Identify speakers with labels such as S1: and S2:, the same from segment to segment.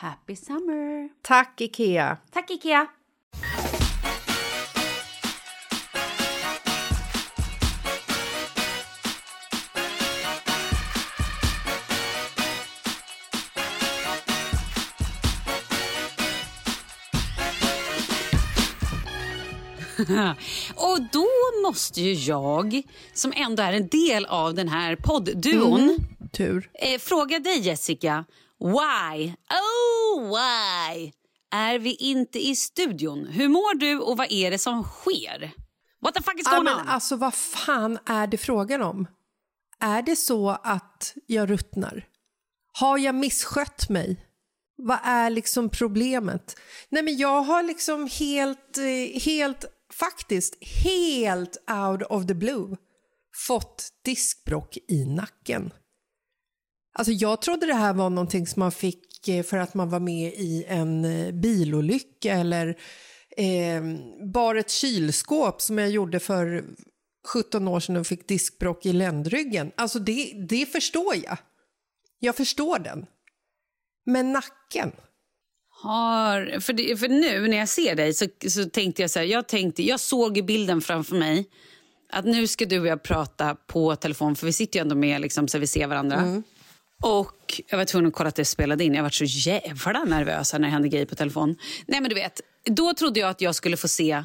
S1: Happy summer!
S2: Tack, Ikea!
S1: Tack Ikea! Och då måste ju jag, som ändå är en del av den här poddduon,
S2: Tur.
S1: eh, fråga dig Jessica. Why, oh why, är vi inte i studion? Hur mår du och vad är det som sker? What the fuck is
S2: Ja,
S1: going
S2: men
S1: on?
S2: alltså, vad fan är det frågan om? Är det så att jag ruttnar? Har jag misskött mig? Vad är liksom problemet? Nej, men jag har liksom helt, eh, helt, faktiskt helt out of the blue fått diskbrock i nacken. Alltså jag trodde det här var någonting som man fick eh, för att man var med i en eh, bilolycka eller eh, bar ett kylskåp som jag gjorde för 17 år sedan och fick diskbrock i ländryggen. Alltså det, det förstår jag. Jag förstår den. Men nacken?
S1: Har, för, det, för nu när jag ser dig så, så tänkte jag så här, jag, tänkte, jag såg i bilden framför mig att nu ska du och jag prata på telefon för vi sitter ju ändå med liksom, så vi ser varandra. Och jag var tvungen att kolla att det spelade in. Jag var så jävla nervös när det hände grejer på telefon. Nej men du vet, då trodde jag att jag skulle få se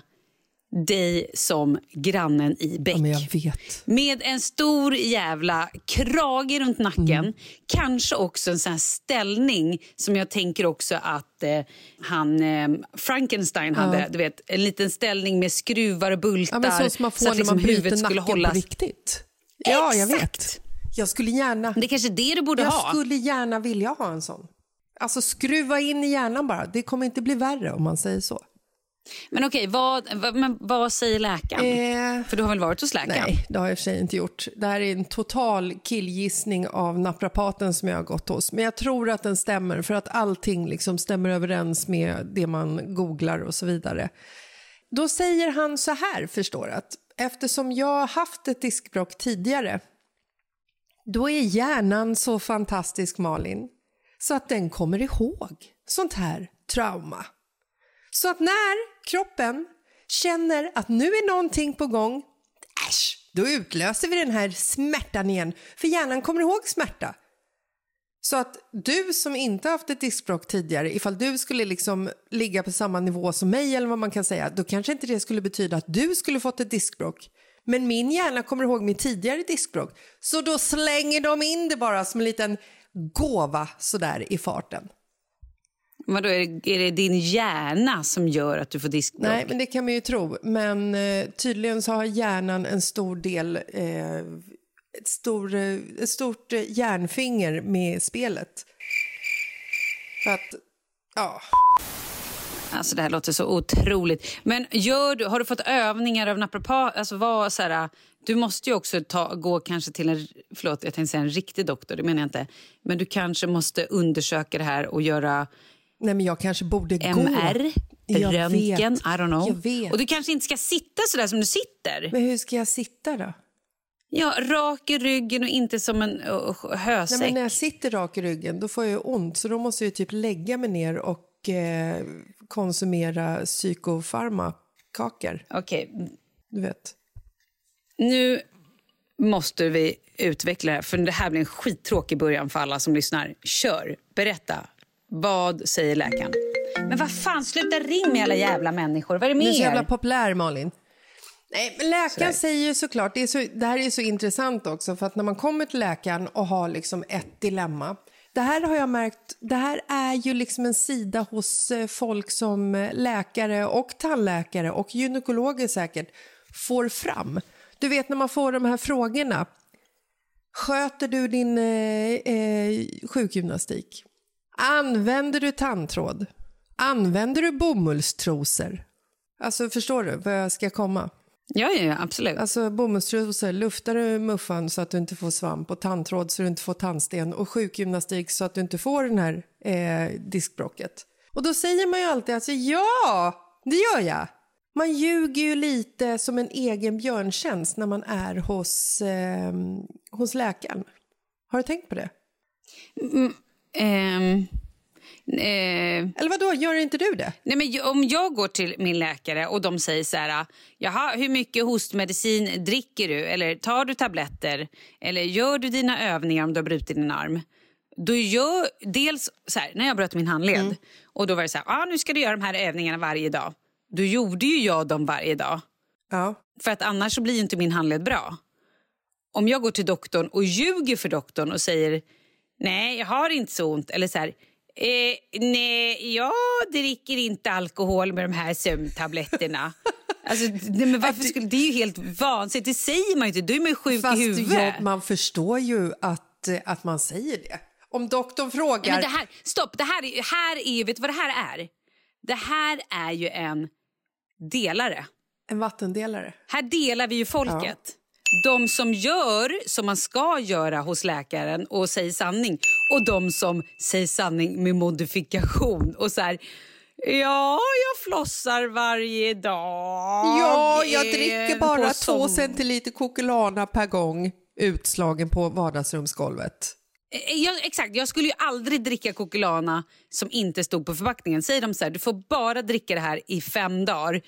S1: dig som grannen i Beck.
S2: Ja, men jag vet.
S1: Med en stor jävla krage runt nacken.
S2: Mm.
S1: Kanske också en sån här ställning som jag tänker också att eh, han eh, Frankenstein hade. Du vet, en liten ställning med skruvar och bultar.
S2: Ja, så som man får
S1: så att
S2: när man
S1: liksom
S2: bryter
S1: huvudet skulle
S2: nacken
S1: hållas.
S2: på riktigt. Ja, jag vet. Jag skulle gärna...
S1: Det är kanske det du borde
S2: Jag
S1: ha.
S2: skulle gärna vilja ha en sån. Alltså skruva in i hjärnan bara. Det kommer inte bli värre om man säger så.
S1: Men okej, vad, vad, men vad säger läkaren?
S2: Eh,
S1: För du har väl varit hos läkaren?
S2: nej, det har jag i och för sig inte gjort. Det här är en total killgissning av naprapaten som jag har gått hos. Men jag tror att den stämmer för att allting liksom stämmer överens med det man googlar och så vidare. Då säger han så här, förstår att eftersom jag har haft ett diskbråck tidigare då är hjärnan så fantastisk, Malin, så att den kommer ihåg sånt här trauma. Så att när kroppen känner att nu är någonting på gång, äsch, då utlöser vi den här smärtan igen. För hjärnan kommer ihåg smärta. Så att du som inte haft ett diskbråck tidigare, ifall du skulle liksom ligga på samma nivå som mig eller vad man kan säga, då kanske inte det skulle betyda att du skulle fått ett diskbråck. Men min hjärna kommer ihåg mitt tidigare diskbråck. Så då slänger de in det bara som en liten gåva sådär i farten.
S1: Vadå, är, det, är det din hjärna som gör att du får diskbråck?
S2: Nej, men det kan man ju tro. Men eh, tydligen så har hjärnan en stor del, eh, ett, stor, eh, ett stort eh, järnfinger med spelet. För att, ja.
S1: Alltså det här låter så otroligt. Men gör du, har du fått övningar av naprapat? Alltså vad, så här, du måste ju också ta, gå kanske till en, förlåt jag tänkte säga en riktig doktor, det menar jag inte. Men du kanske måste undersöka det här och göra
S2: Nej, men jag kanske borde gå.
S1: MR,
S2: Jag
S1: röntgen,
S2: vet.
S1: I don't know.
S2: Jag vet.
S1: Och du kanske inte ska sitta så där som du sitter.
S2: Men hur ska jag sitta då?
S1: Ja, rak i ryggen och inte som en uh, hösäck.
S2: Nej, men när jag sitter rak i ryggen då får jag ont så då måste jag typ lägga mig ner och eh, konsumera psykofarmakakor.
S1: Okej,
S2: Du vet.
S1: nu måste vi utveckla det här, för det här blir en skittråkig början för alla som lyssnar. Kör, berätta. Vad säger läkaren? Men vad fan, sluta ring med alla jävla människor. Vad är det
S2: Du
S1: med
S2: är så jävla populär, Malin. Nej, men läkaren
S1: Sådär.
S2: säger ju såklart, det, är så, det här är så intressant också, för att när man kommer till läkaren och har liksom ett dilemma. Det här har jag märkt, det här är ju liksom en sida hos eh, folk som eh, läkare och tandläkare och gynekologer säkert får fram. Du vet när man får de här frågorna. Sköter du din eh, eh, sjukgymnastik? Använder du tandtråd? Använder du bomullstrosor? Alltså förstår du vad jag ska komma?
S1: Ja, ja, ja, absolut.
S2: Alltså bomullstrosor, luftar du muffan så att du inte får svamp och tandtråd så du inte får tandsten och sjukgymnastik så att du inte får den här eh, diskbråcket. Och då säger man ju alltid alltså ja, det gör jag. Man ljuger ju lite som en egen björntjänst när man är hos, eh, hos läkaren. Har du tänkt på det?
S1: Ehm, eh,
S2: Eller vad då? gör inte du det?
S1: nej, men om jag går till min läkare och de säger så här... Jaha, hur mycket hostmedicin dricker du? Eller tar du tabletter? Eller gör du dina övningar om du har brutit din arm? Då gör, dels så här, när jag bröt min handled och då var det så här, ah, nu ska du göra de här övningarna varje dag. Då gjorde ju jag dem varje dag.
S2: Ja.
S1: För att annars så blir inte min handled bra. Om jag går till doktorn och ljuger för doktorn och säger nej, jag har inte så ont. Eller så här, eh, nej, jag dricker inte alkohol med de här sömntabletterna. alltså, nej, men varför skulle, det är ju helt vansinnigt. Det säger man ju inte. Då är man ju sjuk
S2: Fast
S1: i huvudet.
S2: ja, man förstår ju att, eh, att man säger det. Om doktorn frågar...
S1: Nej, men det här, stopp, det här, är- här är vet du vad det här är? Det här är ju en delare.
S2: En vattendelare.
S1: Här delar vi ju folket. De som gör som man ska göra hos läkaren och säger sanning och de som säger sanning med modifikation. Och så här, ja, jag flossar varje dag.
S2: Ja, jag dricker bara två centiliter Coca-Cola per gång utslagen på vardagsrumsgolvet.
S1: Eh, Ja, exakt, jag skulle ju aldrig dricka Coca-Cola som inte stod på förpackningen. Säger de så här, du får bara dricka det här i fem dagar.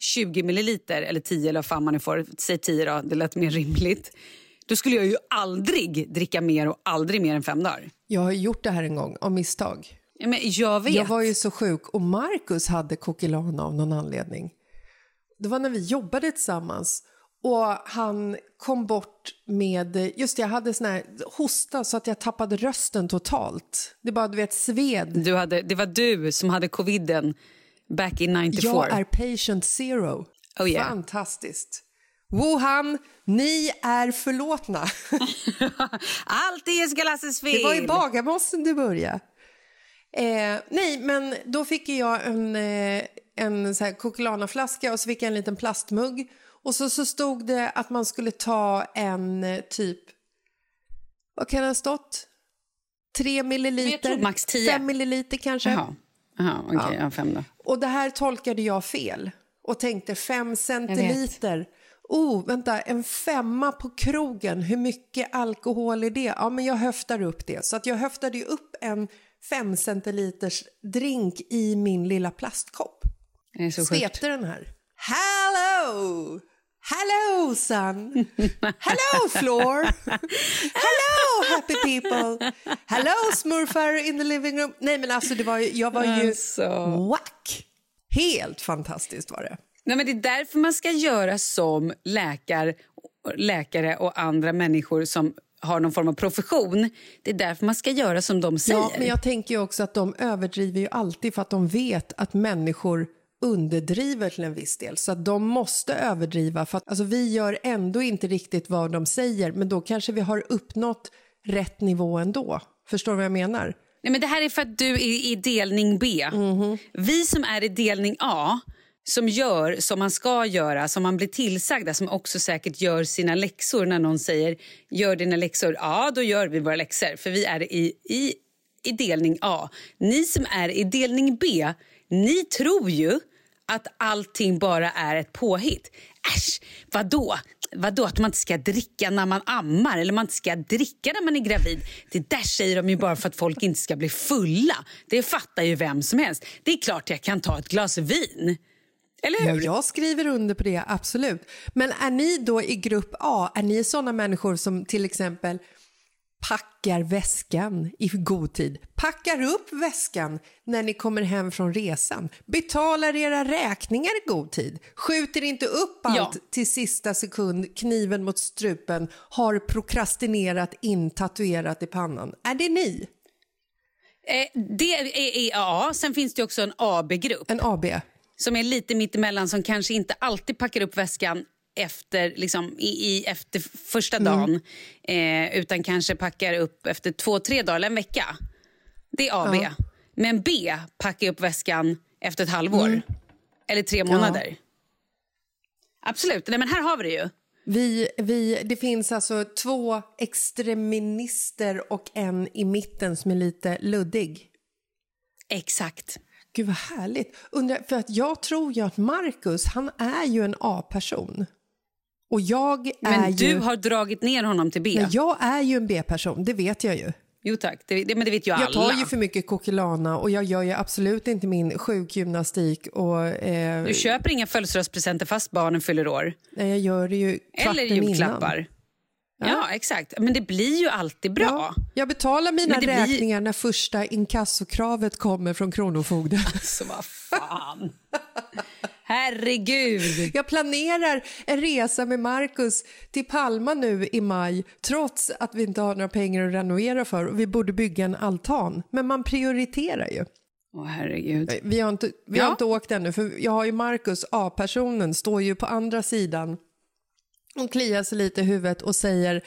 S1: 20 milliliter, eller 10 eller vad fan man nu får. Säg 10 då, det lät mer rimligt. Då skulle jag ju aldrig dricka mer och aldrig mer än fem dagar.
S2: Jag har gjort det här en gång av misstag.
S1: Men jag vet.
S2: Jag var ju så sjuk och Marcus hade Coca-Cola av någon anledning. det var när vi jobbade tillsammans och han kom bort med, just det, jag hade sån här hosta så att jag tappade rösten totalt. Det bara, du vet, sved.
S1: Du hade, det var du som hade coviden back in 94.
S2: Jag är patient zero.
S1: Oh, yeah.
S2: Fantastiskt. Wuhan, ni är förlåtna.
S1: Allt är Jessica Lasses fel.
S2: Det var i Bagarmossen du började. Eh, nej, men då fick jag en, eh, en så här Coca-Cola-flaska och så fick jag en liten plastmugg. Och så, så stod det att man skulle ta en eh, typ, vad kan det ha stått? Tre milliliter?
S1: max tio.
S2: Fem milliliter kanske.
S1: Jaha, Jaha okej, okay, ja. fem då.
S2: Och det här tolkade jag fel och tänkte fem centiliter. Oh, vänta, en femma på krogen, hur mycket alkohol är det? Ja, men jag höftar upp det. Så att jag höftade upp en fem centiliters drink i min lilla plastkopp.
S1: Det är så
S2: Svepte den här. Hello! Hello son! Hello floor! Hello happy people! Hello smurfar in the living room! Nej men alltså det var ju, jag var ju
S1: Alltså.
S2: whack! Helt fantastiskt var det.
S1: Nej, men det är därför man ska göra som läkar, läkare och andra människor som har någon form av profession. Det är därför man ska göra som de säger.
S2: Ja, men jag tänker ju också att de överdriver ju alltid för att de vet att människor underdriver till en viss del. Så att de måste överdriva. För att, alltså, vi gör ändå inte riktigt vad de säger men då kanske vi har uppnått rätt nivå ändå. Förstår du vad jag menar?
S1: Nej, men det här är för att du är i delning B.
S2: Mhm.
S1: Vi som är i delning A som gör som man ska göra, som man blir tillsagda som också säkert gör sina läxor när någon säger gör dina läxor. Ja, då gör vi våra läxor för vi är i, i, i delning A. Ni som är i delning B, ni tror ju att allting bara är ett påhitt. Äsch, vadå? Vadå att man inte ska dricka när man ammar eller man inte ska dricka när man är gravid? Det där säger de ju bara för att folk inte ska bli fulla. Det fattar ju vem som helst. Det är klart jag kan ta ett glas vin. Eller
S2: Ja,
S1: hur?
S2: jag skriver under på det, absolut. Men är ni då i grupp A, är ni sådana människor som till exempel packar väskan i god tid, packar upp väskan när ni kommer hem från resan, betalar era räkningar i god tid, skjuter inte upp allt
S1: Ja.
S2: till sista sekund, kniven mot strupen, har prokrastinerat in tatuerat i pannan. Är det ni?
S1: Eh, det är, är A. Sen finns det också en AB-grupp
S2: En AB?
S1: som är lite mittemellan som kanske inte alltid packar upp väskan efter, liksom, i, i, efter första dagen eh, utan kanske packar upp efter två, tre dagar eller en vecka. Det är AB. Men B packar upp väskan efter ett halvår eller tre månader. Absolut. Nej, men här har vi det ju.
S2: Vi, vi, det finns alltså två extremister och en i mitten som är lite luddig.
S1: Exakt.
S2: Gud vad härligt. Undrar, för att jag tror ju att Marcus, han är ju en A-person. Och jag är
S1: Men du
S2: ju...
S1: har dragit ner honom till B.
S2: Men jag är ju en B-person, det vet jag ju.
S1: Jo tack, det, det, men det vet ju alla.
S2: Jag tar ju för mycket kokilana och jag gör ju absolut inte min sjukgymnastik och eh,
S1: Du köper inga födelsedagspresenter fast barnen fyller år.
S2: nej, jag gör det ju
S1: Eller julklappar.
S2: innan.
S1: Ja. exakt. Men det blir ju alltid bra.
S2: Ja, jag betalar mina
S1: det blir-
S2: räkningar när första inkassokravet kommer från Kronofogden.
S1: Så vad fan. Herregud.
S2: Jag planerar en resa med Marcus till Palma nu i maj trots att vi inte har några pengar att renovera för och vi borde bygga en altan. Men man prioriterar ju.
S1: Åh herregud.
S2: Vi har inte, vi har
S1: Ja.
S2: inte åkt ännu för jag har ju Marcus, A-personen, står ju på andra sidan och kliar sig lite i huvudet och säger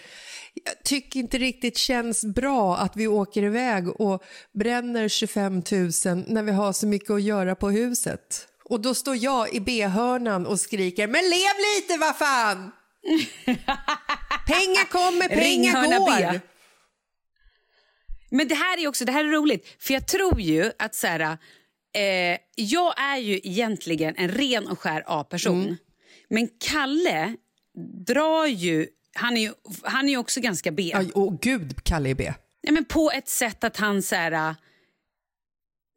S2: jag tycker inte riktigt känns bra att vi åker iväg och bränner 25 000 när vi har så mycket att göra på huset. Och då står jag i B-hörnan och skriker men lev lite vad fan! Pengar kommer, pengar går!
S1: B. Men det här är också det här är roligt, för jag tror ju att så här, eh, jag är ju egentligen en ren och skär A-person.
S2: Mm.
S1: Men Kalle drar ju, han är ju, han är ju också ganska B.
S2: Aj, åh gud, Kalle är B.
S1: Nej, men på ett sätt att han så här,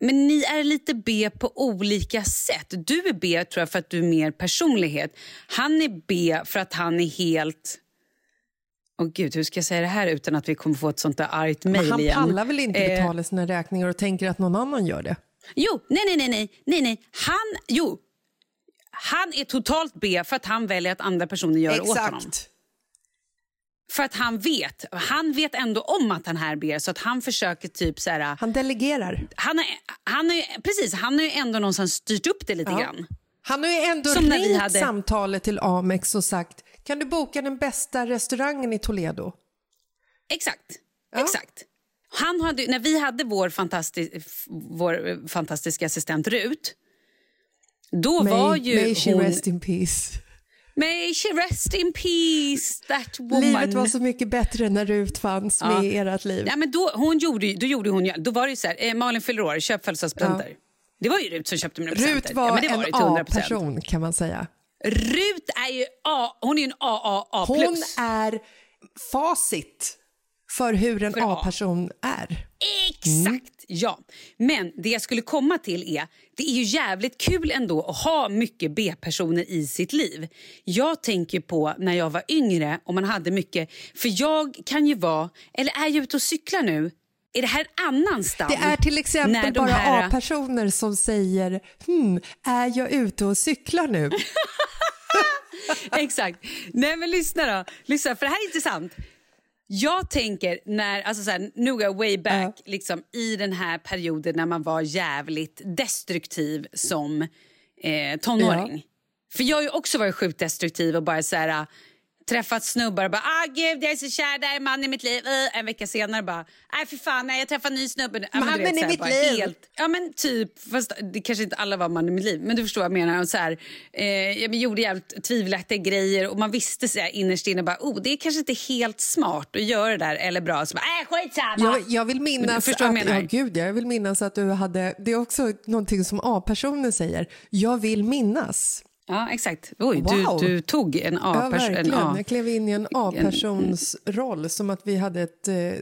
S1: men ni är lite B på olika sätt. Du är B tror jag för att du är mer personlighet. Han är B för att han är helt... Åh gud, hur ska jag säga det här utan att vi kommer få ett sånt där argt mejl
S2: han
S1: igen?
S2: pallar väl inte
S1: Eh,
S2: betala sina räkningar och tänker att någon annan gör det?
S1: Jo, nej, nej, nej, nej, nej, nej. Han, jo. Han är totalt B för att han väljer att andra personer gör det åt honom.
S2: Exakt.
S1: För att han vet. Han vet ändå om att han är B så att han försöker typ så här...
S2: Han delegerar.
S1: Han har, han har precis, han har ju ändå någonstans styrt upp det lite
S2: Ja.
S1: grann.
S2: Han har ju ändå
S1: Som
S2: ringt
S1: hade-
S2: samtalet till Amex och sagt kan du boka den bästa restaurangen i Toledo?
S1: Exakt. Exakt. Han hade, när vi hade vår, fantastis, vår eh, fantastiska assistent Rut, då var ju
S2: may she
S1: hon...
S2: rest in peace.
S1: May she rest in peace, that woman.
S2: Livet var så mycket bättre när Rut fanns med i ert liv.
S1: Ja, men då, hon gjorde, då gjorde hon då var det ju så här, eh, Malin fyller år, köp födelsedagspresenter. Det var ju Rut som köpte mina presenter.
S2: Rut var
S1: ja, men det var
S2: en
S1: till 100%.
S2: A-person kan man säga.
S1: Rut är ju A, hon är en AAA+.
S2: Hon är facit för hur en. A-person är.
S1: Exakt, ja. Men det jag skulle komma till är, det är ju jävligt kul ändå att ha mycket B-personer i sitt liv. Jag tänker på när jag var yngre och man hade mycket, för jag kan ju vara, eller är jag ute och cyklar nu? Är det här en annan stam?
S2: Det är till exempel bara
S1: här-
S2: A-personer som säger hmm, är jag ute och cyklar nu?
S1: Exakt. Nej men lyssna då. Lyssna, för det här är intressant. Jag tänker när, alltså så här, nu går jag way back liksom, i den här perioden när man var jävligt destruktiv som eh, tonåring. För jag har också varit sjukt destruktiv och bara så här, träffat snubbar och bara ah gud jag är så kär, det här är man i mitt liv. Äh, en vecka senare bara nej för fan nej, jag träffar en ny snubbe. Du
S2: Mannen i
S1: så här,
S2: mitt
S1: bara
S2: liv.
S1: Helt, ja men typ, fast det kanske inte alla var man i mitt liv. Men du förstår vad jag menar. Och så här, eh, jag gjorde jävligt tvivelaktiga grejer och man visste så här, innerst inne bara oh det är kanske inte helt smart att göra det där eller bra. Så bara äh skitsamma.
S2: Jag, jag vill minnas
S1: jag
S2: att,
S1: menar.
S2: ja, gud, jag vill minnas att du hade, det är också någonting som A-personen säger, jag vill minnas.
S1: Ja exakt. Oj
S2: Wow.
S1: du, du tog en
S2: Ja,
S1: A-person.
S2: verkligen.
S1: en A.
S2: Jag klev in i en A-persons roll, som att vi hade ett eh,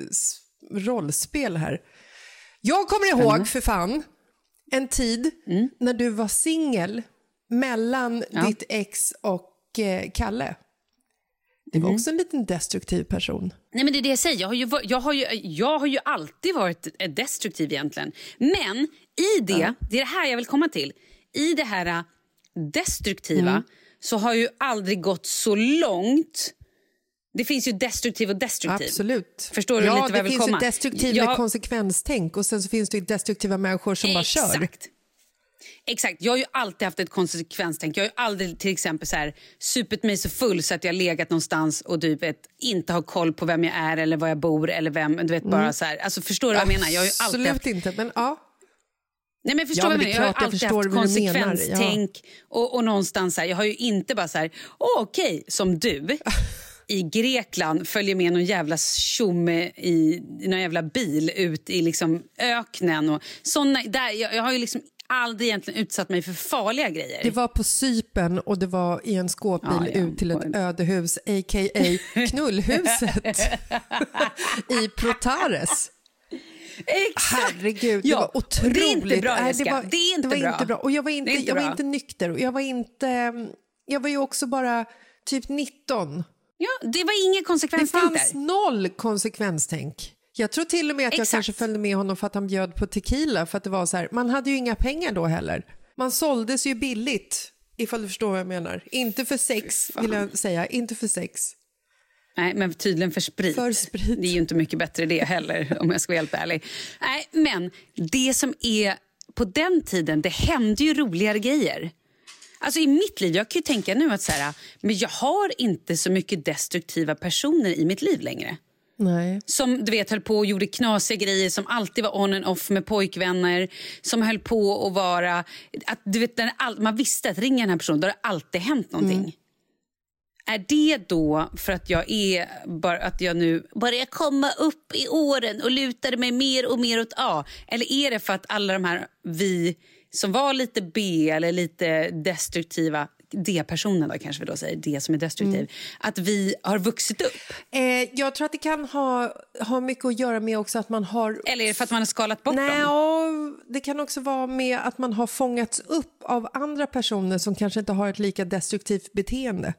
S2: rollspel här. Jag kommer ihåg, för fan, en tid
S1: Mm.
S2: när du var singel mellan ditt ex och eh, Kalle. Det
S1: Mm.
S2: var också en liten destruktiv person.
S1: Nej, men det är det jag säger. Jag har ju, jag har ju, jag har ju alltid varit destruktiv egentligen. Men i det, det är det här jag vill komma till. I det här eh, destruktiva
S2: Mm.
S1: så har ju aldrig gått så långt. Det finns ju destruktiv och destruktiv.
S2: Absolut.
S1: Förstår du
S2: ja,
S1: lite vad
S2: det
S1: jag vill
S2: finns
S1: komma?
S2: ju destruktiv
S1: Jag-
S2: med konsekvenstänk och sen så finns det ju destruktiva människor som bara kör.
S1: Exakt. Exakt. Jag har ju alltid haft ett konsekvenstänk. Jag har ju aldrig till exempel så här, supit mig så full så att jag legat någonstans och du vet, inte har koll på vem jag är eller var jag bor. eller vem, du vet, bara så här. Alltså, Förstår du vad jag menar? Jag har ju alltid
S2: Mm. Absolut
S1: haft,
S2: inte, men ja.
S1: Nej, men förstår
S2: Ja, men
S1: jag? Jag har
S2: jag
S1: alltid
S2: förstår
S1: haft
S2: menar, ja.
S1: konsekvenstänk. Och, och någonstans så här, jag har ju inte bara så här, åh, okej, som du i Grekland följer med någon jävla tjomme i, i någon jävla bil ut i liksom öknen. Och såna, där, jag, jag har ju liksom aldrig egentligen utsatt mig för farliga grejer.
S2: Det var på sypen och det var i en skåpbil
S1: Ja, ja.
S2: ut till ett ödehus, a.k.a. knullhuset i Protares.
S1: Exakt!
S2: Herregud, det
S1: Ja,
S2: var
S1: och
S2: otroligt.
S1: det är inte bra,
S2: Nej,
S1: Jessica. Det är inte
S2: det var
S1: bra.
S2: inte bra. Och jag var inte,
S1: Det inte
S2: jag var inte nykter och jag var inte... Jag var ju också bara typ 19.
S1: Ja, det var inget
S2: Det
S1: konsekvenstänk
S2: fanns
S1: där.
S2: noll konsekvenstänk. Jag tror till och med att jag
S1: Exakt.
S2: kanske följde med honom för att han bjöd på tequila. För att det var så här, man hade ju inga pengar då heller. Man såldes ju billigt, ifall du förstår vad jag menar. Inte för sex, vill jag säga. Inte för sex.
S1: Nej, men tydligen för sprit.
S2: För sprit.
S1: Det är ju inte mycket bättre det heller, om jag ska vara helt ärlig. Nej, men det som är... På den tiden, det hände ju roligare grejer. Alltså i mitt liv, jag kan ju tänka nu att så här, men jag har inte så mycket destruktiva personer i mitt liv längre.
S2: Nej.
S1: Som du vet höll på och gjorde knasiga grejer, som alltid var on and off med pojkvänner. Som höll på att vara... Att, du vet, när all, man visste att ringer den här personen, då har det alltid hänt någonting. Är det då för att jag är bara att jag nu börjar komma upp i åren och lutar mig mer och mer åt A? Eller är det för att alla de här vi som var lite B eller lite destruktiva D-personen då kanske vi då säger, D som är destruktiv, att vi har vuxit upp?
S2: Eh, jag tror att det kan ha, ha mycket att göra med också att man har...
S1: Eller är det för att man har skalat bort
S2: Nej,
S1: dem?
S2: och det kan också vara med att man har fångats upp av andra personer som kanske inte har ett lika destruktivt beteende.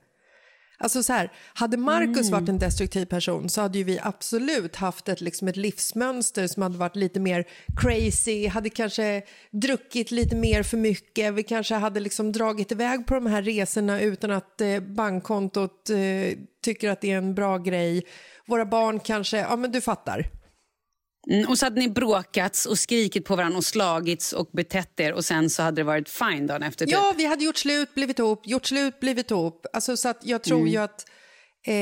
S2: Alltså så här, hade Marcus varit en destruktiv person så hade ju vi absolut haft ett, liksom ett livsmönster som hade varit lite mer crazy, hade kanske druckit lite mer för mycket, vi kanske hade liksom dragit iväg på de här resorna utan att eh, bankkontot eh, tycker att det är en bra grej. Våra barn kanske, ja men du fattar.
S1: Mm, och så hade ni bråkats och skrikit på varandra och slagits och betett er och sen så hade det varit fine dagen efter. Typ.
S2: Ja, vi hade gjort slut, blivit ihop, gjort slut, blivit ihop. Alltså, så att jag tror
S1: Mm.
S2: ju att eh,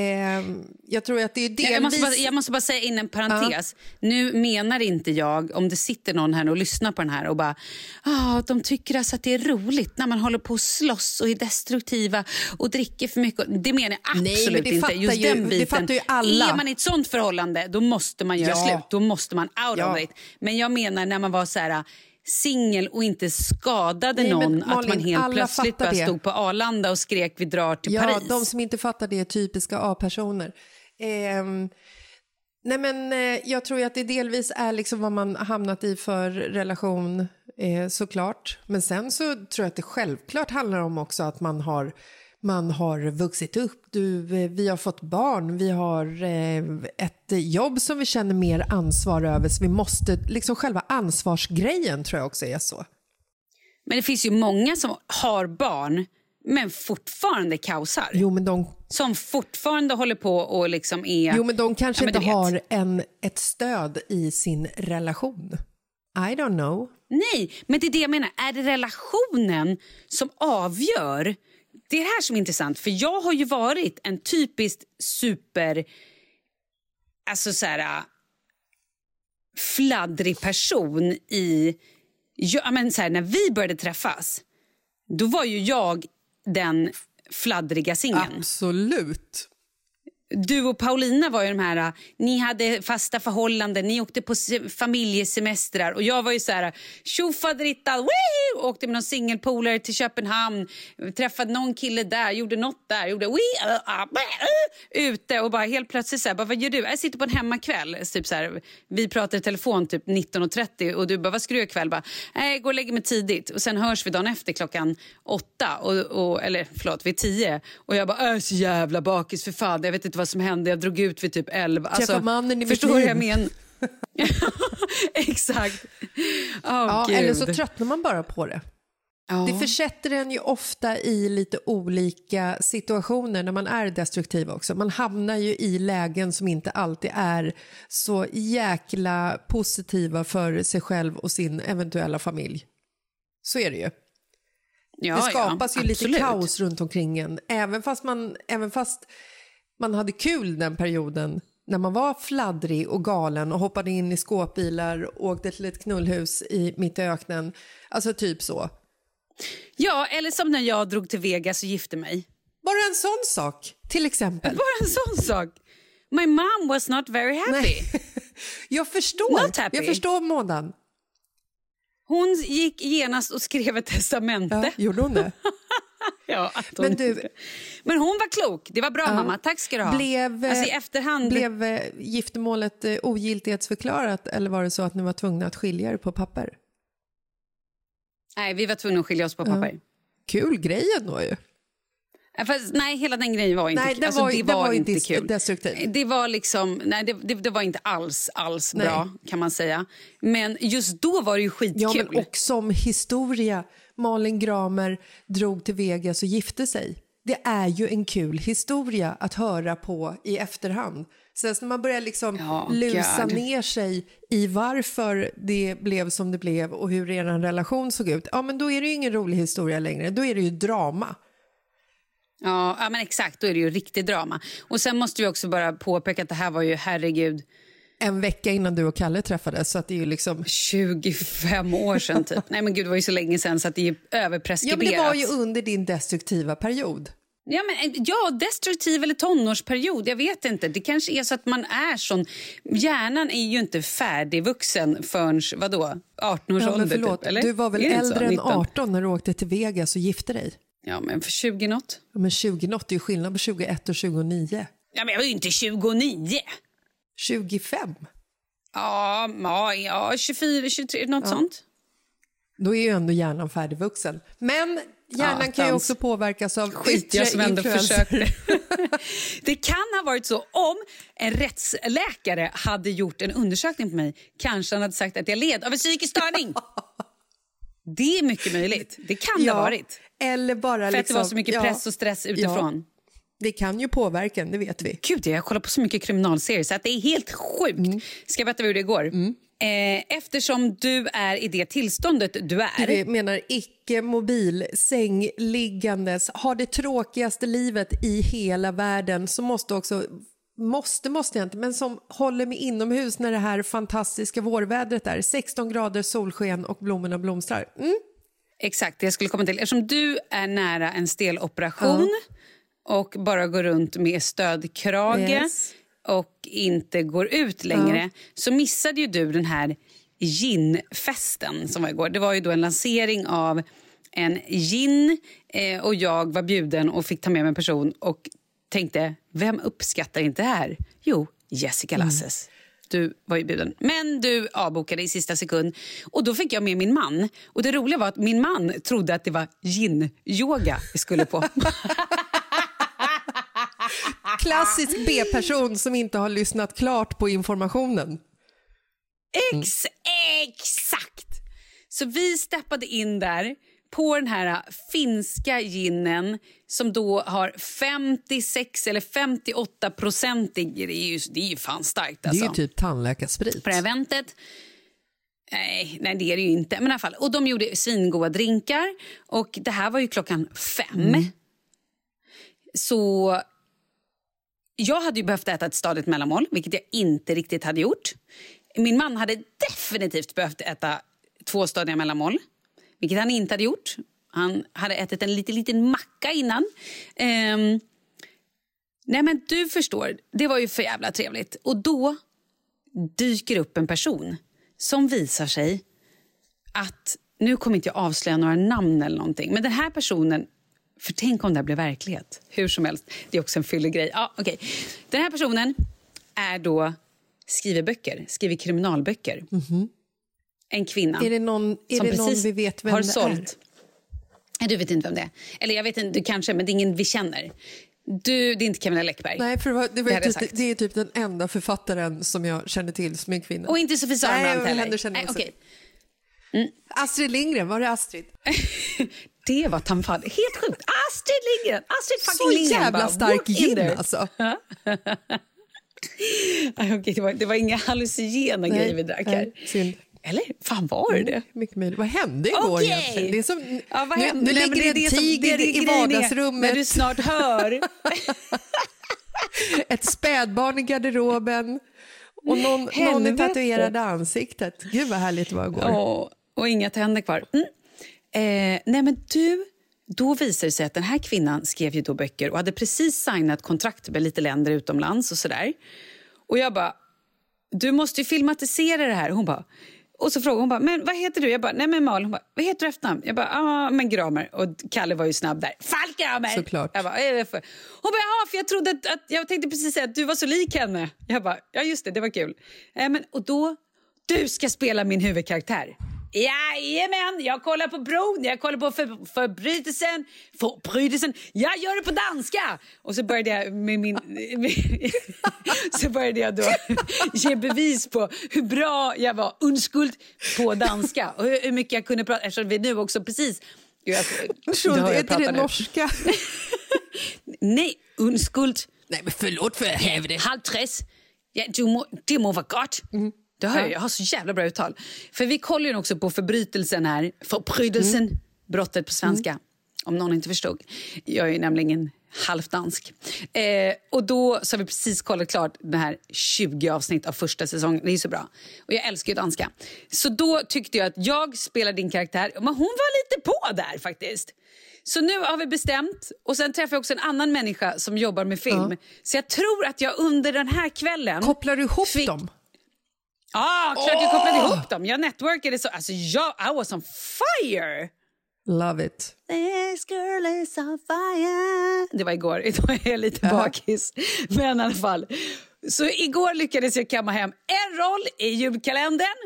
S2: jag tror att det är delvis...
S1: Jag måste, bara, jag måste bara säga in en parentes. Nu menar inte jag, om det sitter någon här och lyssnar på den här och bara ah, de tycker alltså att det är roligt när man håller på och slåss och är destruktiva och dricker för mycket. Det menar jag
S2: Nej,
S1: absolut
S2: det
S1: inte. Just
S2: ju-
S1: den
S2: det
S1: biten.
S2: fattar ju alla.
S1: Är man i ett sånt förhållande då måste man göra
S2: Ja.
S1: slut. Då måste man out
S2: Ja.
S1: of it. Men jag menar när man var så här singel och inte skadade
S2: Nej,
S1: någon att
S2: Malin,
S1: man helt plötsligt bara
S2: det.
S1: stod på Arlanda och skrek vi drar till
S2: Ja,
S1: Paris.
S2: de som inte fattar det är typiska A-personer. Ehm, nej men eh, jag tror att det delvis är liksom vad man hamnat i för relation eh, såklart. Men sen så tror jag att det självklart handlar om också att man har man har vuxit upp, du, eh, vi har fått barn, vi har eh, ett jobb som vi känner mer ansvar över. Så vi måste, liksom själva ansvarsgrejen tror jag också är så.
S1: Men det finns ju många som har barn men fortfarande kaosar.
S2: Jo men de
S1: Som fortfarande håller på och liksom är...
S2: Jo, men de kanske
S1: Ja, men
S2: inte har en, ett stöd i sin relation. I don't know.
S1: Nej, men det är det jag menar. Är det relationen som avgör? Det är det här som är intressant. För jag har ju varit en typiskt super... Alltså så här... Äh, fladdrig person i... Ja, men så här, när vi började träffas, då var ju jag den fladdriga singeln.
S2: Absolut.
S1: Du och Paulina var ju de här, äh, ni hade fasta förhållanden, ni åkte på familjesemestrar. Och jag var ju så här äh, tjofaderittan, åkte med någon singelpolare till Köpenhamn, träffade någon kille där, gjorde något där, gjorde wee! uh, uh, uh, ute och bara helt plötsligt så här, bara, vad gör du? Jag sitter på en hemmakväll, typ så här, vi pratar i telefon typ 19.30 och du bara, vad ska du göra ikväll? Bara, Nej, gå och lägger mig tidigt. Och sen hörs vi dagen efter klockan åtta, och, och, eller förlåt, vid tio. Och jag bara, jag är så jävla bakis för fan, jag vet inte vad som hände, jag drog ut vid typ elva.
S2: Träffa mannen i
S1: förstår du vad jag
S2: liv.
S1: menar? Exakt. Åh,
S2: Ja,
S1: Gud.
S2: eller så tröttnar man bara på det.
S1: Ja.
S2: Det försätter en ju ofta i lite olika situationer när man är destruktiv också. Man hamnar ju i lägen som inte alltid är så jäkla positiva för sig själv och sin eventuella familj. Så är det ju.
S1: ja,
S2: det skapas
S1: ja,
S2: ju lite kaos runt omkring en. Även fast, man, även fast man hade kul den perioden när man var fladdrig och galen och hoppade in i skåpbilar och åkte till ett knullhus i, mitt i öknen. Alltså typ så.
S1: Ja, eller som när jag drog till Vegas och gifte mig.
S2: Bara en sån sak, till exempel.
S1: Bara en sån sak. My mom was not very happy.
S2: Nej. Jag förstår.
S1: Happy.
S2: Jag förstår mådan.
S1: Hon gick genast och skrev ett testamente.
S2: Ja, gjorde hon det?
S1: Ja, hon
S2: Men du-.
S1: Men hon var klok. Det var bra, mamma. Tack ska du ha.
S2: Blev,
S1: alltså, efterhand...
S2: blev eh, giftermålet eh, ogiltighetsförklarat eller var det så att ni var tvungna att skilja er på papper?
S1: Nej, vi var tvungna att skilja oss på papper.
S2: Kul grej ändå ju.
S1: Ja. Fast, nej, hela den grejen var inte
S2: Nej,
S1: kul. Alltså,
S2: var-
S1: det var, inte kul.
S2: destruktiv.
S1: Det var liksom, nej, det, det, det var inte alls, alls
S2: Nej.
S1: bra kan man säga. Men just då var det ju skitkul.
S2: Ja, men och som historia. Malin Gramer drog till Vegas och gifte sig. Det är ju en kul historia att höra på i efterhand. Sen när man börjar liksom
S1: Ja,
S2: lusa
S1: God.
S2: ner sig i varför det blev som det blev och hur er relation såg ut, ja men då är det ju ingen rolig historia längre. Då är det ju drama.
S1: Ja, ja, men exakt. Då är det ju riktigt drama. Och sen måste vi också bara påpeka att det här var ju, herregud,
S2: En vecka innan du och Kalle träffades, så att det är ju liksom...
S1: 25 år sedan typ. Nej men gud, det var ju så länge sedan så att det är ju
S2: Ja,
S1: överpreskriberat.
S2: men det var ju under din destruktiva period.
S1: Ja, men, eh, ja, destruktiv eller tonårsperiod, jag vet inte. Det kanske är så att man är sån... Hjärnan är ju inte färdigvuxen förrän, vadå, 18 års
S2: Ja,
S1: ålder? typ, eller?
S2: du var väl
S1: det
S2: äldre än
S1: 19?
S2: 18 när du åkte till Vegas och gifte dig?
S1: Ja, men för 20 något.
S2: Ja, men 20 något är ju skillnad på 21 och 29.
S1: Ja, men jag var ju inte 29.
S2: 25?
S1: Ja, ja, ja 24, 23, något sånt.
S2: Då är ju ändå hjärnan färdigvuxen. Men hjärnan
S1: Ja,
S2: kan ju också påverkas av
S1: Skit jag som ändå försökte. det kan ha varit så om en rättsläkare hade gjort en undersökning på mig. Kanske han hade sagt att jag led av en psykisk störning. det är mycket möjligt. Det kan det
S2: Ja,
S1: ha varit.
S2: Eller bara
S1: För att det
S2: liksom,
S1: var så mycket
S2: ja,
S1: press och stress utifrån.
S2: Det kan ju påverka en, det vet vi.
S1: Gud, jag kollar på så mycket kriminalserier så att det är helt sjukt.
S2: Mm.
S1: Ska jag berätta hur det går? Eh, eftersom du är i det tillståndet du är.
S2: Du menar icke-mobil, sängliggandes, har det tråkigaste livet i hela världen så måste också Måste, måste jag inte, men som håller mig inomhus när det här fantastiska vårvädret är. 16 grader solsken och blommorna blomstrar. Mm.
S1: Exakt, det jag skulle komma till. Eftersom du är nära en steloperation och bara går runt med stödkrage
S2: Yes.
S1: och inte går ut längre så missade ju du den här ginfesten som var igår. Det var ju då en lansering av en gin eh, och jag var bjuden och fick ta med mig en person och tänkte, vem uppskattar inte det här? Jo, Jessica Lasses. Du var ju bjuden. Men du avbokade i sista sekund. Och Då fick jag med min man. Och Det roliga var att min man trodde att det var yin-yoga vi skulle på.
S2: Klassisk B-person som inte har lyssnat klart på informationen.
S1: Ex exakt! Så vi steppade in där på den här finska ginen som då har 56 eller 58 procentig. Det är ju, det är ju fan starkt. Alltså.
S2: Det är ju typ tandläkarsprit.
S1: på det här eventet. Nej, nej, det är det ju inte. Men i alla fall. Och de gjorde svingoda drinkar. Och det här var ju klockan fem. Så jag hade ju behövt äta ett stadigt mellanmål, vilket jag inte riktigt hade gjort. Min man hade definitivt behövt äta två stadiga mellanmål, vilket han inte hade gjort. Han hade ätit en liten, liten macka innan. Ehm, nej men du förstår, det var ju för jävla trevligt. Och då dyker upp en person som visar sig att, nu kommer inte jag avslöja några namn eller någonting, men den här personen, för tänk om det här blev verklighet, hur som helst, det är också en fyllig grej. Ja, okay. Den här personen är då, skriver böcker, skriver kriminalböcker. En kvinna
S2: Är det någon, är
S1: som
S2: det någon vi vet vem
S1: har
S2: det
S1: sålt. Nej, Du vet inte vem det är. Eller jag vet inte, du kanske, men det är ingen vi känner. Du, det är inte Camilla Läckberg.
S2: är? Nej, för det, var, det, var
S1: Det
S2: typ, det är typ den enda författaren som jag känner till som är kvinna.
S1: Och inte Sofie
S2: Nej, och
S1: heller.
S2: henne känner jag
S1: Nej,
S2: också
S1: okej.
S2: Astrid Lindgren, var det Astrid?
S1: Det var tamfall. Helt sjukt. Astrid Lindgren! Astrid fucking
S2: Så
S1: Lindgren.
S2: jävla
S1: bara,
S2: stark gin alltså.
S1: Okej, det, var, det var inga hallucinogena grejer vi drack här.
S2: nej.
S1: Eller? Fan var det det?
S2: Mycket möjligt. Vad hände igår egentligen? Det är som,
S1: Ja, vad
S2: nu,
S1: hände?
S2: nu
S1: men
S2: ligger
S1: det
S2: en tiger
S1: det
S2: i vardagsrummet,
S1: När du snart hör.
S2: ett spädbarn i garderoben och någon, någon i
S1: Helvete.
S2: tatuerade ansiktet. Gud vad härligt det var igår.
S1: och, och inga tänder kvar. Mm. Eh, nej men du, då visade det sig att den här kvinnan skrev ju då böcker och hade precis signat kontrakt med lite länder utomlands och sådär. Och jag bara, du måste ju filmatisera det här. Hon bara, och så frågade hon bara, men vad heter du? Jag bara, nej men Malin. Hon bara, vad heter du efternamn? Jag bara, ah, men Gramer. Och Kalle var ju snabb där. Falk Gramer!
S2: Såklart.
S1: Jag bara, för. Hon bara, ja för jag trodde att, att, jag tänkte precis säga att du var så lik henne. Jag bara, ja just det, det var kul. Eh, men, och då, du ska spela min huvudkaraktär. Jajamän, jag kollar på bron, jag kollar på för, förbrytelsen, förbrytelsen, jag gör det på danska! Och så började jag med min... Med, så började jag då ge bevis på hur bra jag var unskuld på danska och hur, hur mycket jag kunde prata, eftersom vi nu också precis... Jag,
S2: Schuld, är inte det norska?
S1: Nej, unskuld.
S2: Nej men förlåt för helvete.
S1: Halv tres. Ja, du må, det må vara gott. Det hör jag, jag har så jävla bra uttal. För vi kollar ju också på förbrytelsen här. Förbrytelsen, brottet på svenska. Om någon inte förstod. Jag är nämligen halvdansk. Eh, och då så har vi precis kollat klart den här 20 avsnitt av första säsongen. Det är så bra. Och jag älskar ju danska. Så då tyckte jag att jag spelar din karaktär. Men hon var lite på där faktiskt. Så nu har vi bestämt. Och sen träffar jag också en annan människa som jobbar med film. Så jag tror att jag under den här kvällen...
S2: Kopplar du ihop
S1: Fick-
S2: dem?
S1: Ja, klart jag kopplade ihop dem. Jag networkade så. Alltså jag, I was on fire!
S2: Love it.
S1: This girl is on fire. Det var igår, idag är jag lite bakis. Men i alla fall. Så igår lyckades jag kamma hem en roll i julkalendern,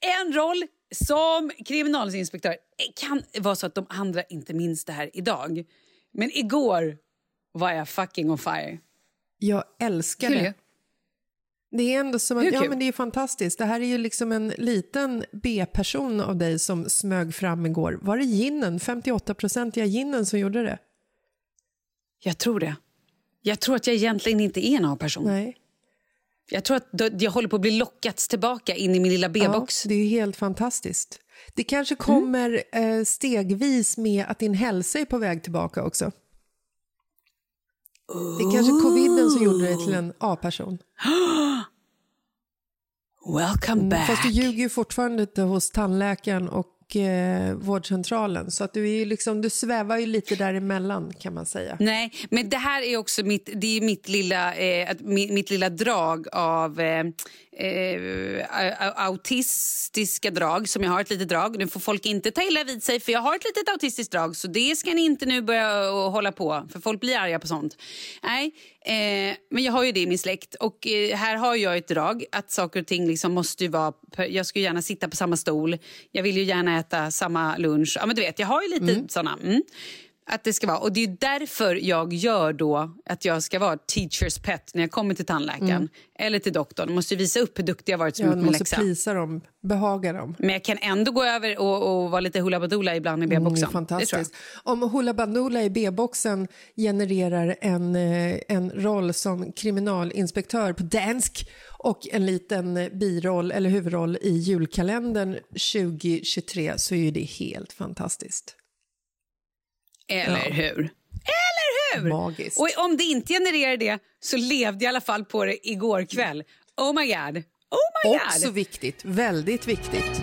S1: en roll som kriminalinspektör kan vara så att de andra inte minns det här idag. Men igår var jag fucking on fire.
S2: Jag älskar det. Det är ändå som att, ja men det är fantastiskt. Det här är ju liksom en liten B-person av dig som smög fram igår. Var det ginen, 58-procentiga ginen som gjorde det?
S1: Jag tror det. Jag tror att jag egentligen inte är en A-person.
S2: Nej.
S1: Jag tror att jag håller på att bli lockats tillbaka in i min lilla B-box.
S2: Ja, det är helt fantastiskt. Det kanske kommer eh, stegvis med att din hälsa är på väg tillbaka också. Det är kanske coviden som gjorde dig till en A-person.
S1: Welcome back.
S2: Mm, Fast du ljuger ju fortfarande inte hos tandläkaren och eh, vårdcentralen. Så att du, är ju liksom, du svävar ju lite däremellan kan man säga.
S1: Nej, men det här är också mitt, det är mitt, lilla, eh, mitt, mitt lilla drag av eh, eh, autistiska drag som jag har ett litet drag. Nu får folk inte ta illa vid sig för jag har ett litet autistiskt drag så det ska ni inte nu börja eh, hålla på för folk blir arga på sånt. Nej, eh, men jag har ju det i min släkt och eh, här har jag ett drag att saker och ting liksom måste vara, jag skulle gärna sitta på samma stol, jag vill ju gärna äta samma lunch. Ja men du vet, jag har ju lite såna. Mm. Att det ska vara. Och det är därför jag gör då att jag ska vara teachers pet när jag kommer till tandläkaren eller till doktorn. Jag måste visa upp hur duktig jag varit som
S2: Ja,
S1: min
S2: måste
S1: läxa.
S2: plisa dem, behaga dem.
S1: Men jag kan ändå gå över och, och vara lite hula badoola ibland i
S2: Mm,
S1: B-boxen.
S2: är fantastiskt. Om Hoola Bandoola i B-boxen genererar en, eh, en roll som kriminalinspektör på dansk och en liten biroll eller huvudroll i julkalendern 2023 så är ju det helt fantastiskt.
S1: Eller
S2: Ja.
S1: hur? Eller hur?
S2: Magiskt.
S1: Och om det inte genererar det så levde jag i alla fall på det igår kväll. Oh my god. Oh my god.
S2: Också viktigt, väldigt viktigt.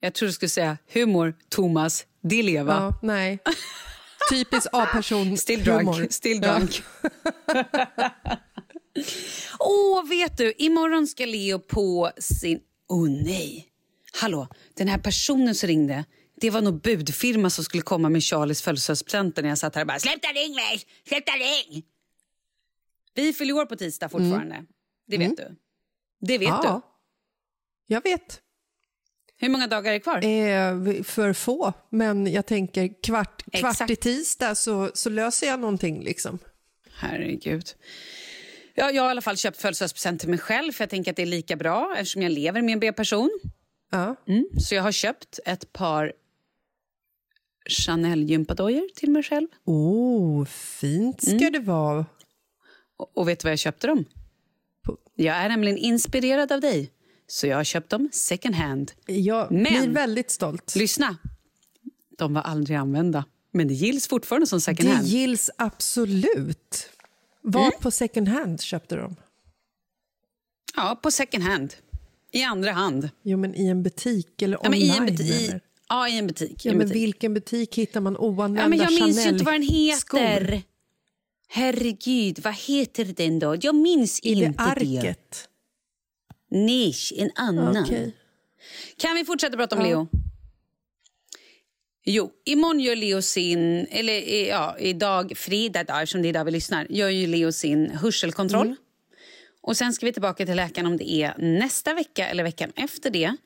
S1: Jag tror du skulle säga humor, Thomas, det leva.
S2: Ja, nej. Typisk A-person
S1: Still drunk.
S2: humor.
S1: Still drunk. Åh, vet du, imorgon ska Leo på sin... Åh oh, nej! Hallå, den här personen som ringde, det var nog budfirma som skulle komma med Charlies födelsedagspresenter när jag satt här och bara “Sluta ring mig! Sluta ring!” Vi fyller år på tisdag fortfarande. Det vet du. Det vet
S2: Mm. Ja, jag vet.
S1: Hur många dagar är det kvar?
S2: Eh, för få, men jag tänker kvart, kvart
S1: Exakt.
S2: i tisdag så, så löser jag någonting. Liksom.
S1: Herregud. Ja, jag har i alla fall köpt födelsedagspresent till mig själv för jag tänker att det är lika bra eftersom jag lever med en B-person.
S2: Ja.
S1: Mm. Så jag har köpt ett par Chanel-gympadojor till mig själv.
S2: Oh, fint ska
S1: Mm.
S2: det vara.
S1: Och, och vet du var jag köpte dem? Jag är nämligen inspirerad av dig, så jag har köpt dem second hand.
S2: Jag
S1: Men-
S2: blir väldigt stolt.
S1: Lyssna! De var aldrig använda, men det gills fortfarande som second
S2: Det
S1: hand.
S2: gills absolut. Var
S1: Mm.
S2: på second hand köpte de?
S1: Ja, på second hand. I andra hand.
S2: Jo, men i en butik eller
S1: Ja, men
S2: online?
S1: i, en butik, i, ja, i en butik.
S2: Ja,
S1: en
S2: men
S1: butik.
S2: vilken butik hittar man oanvända
S1: Ja, men jag minns ju inte vad den heter. Herregud, vad heter den då? Jag minns
S2: I det
S1: inte det.
S2: arket?
S1: Nej, en annan.
S2: Okej.
S1: Kan vi fortsätta prata om Leo? Jo, imorgon gör Leo sin, eller ja, idag, fredag då, eftersom det är idag vi lyssnar, gör ju Leo sin hörselkontroll. Och sen ska vi tillbaka till läkaren om det är nästa vecka eller veckan efter det.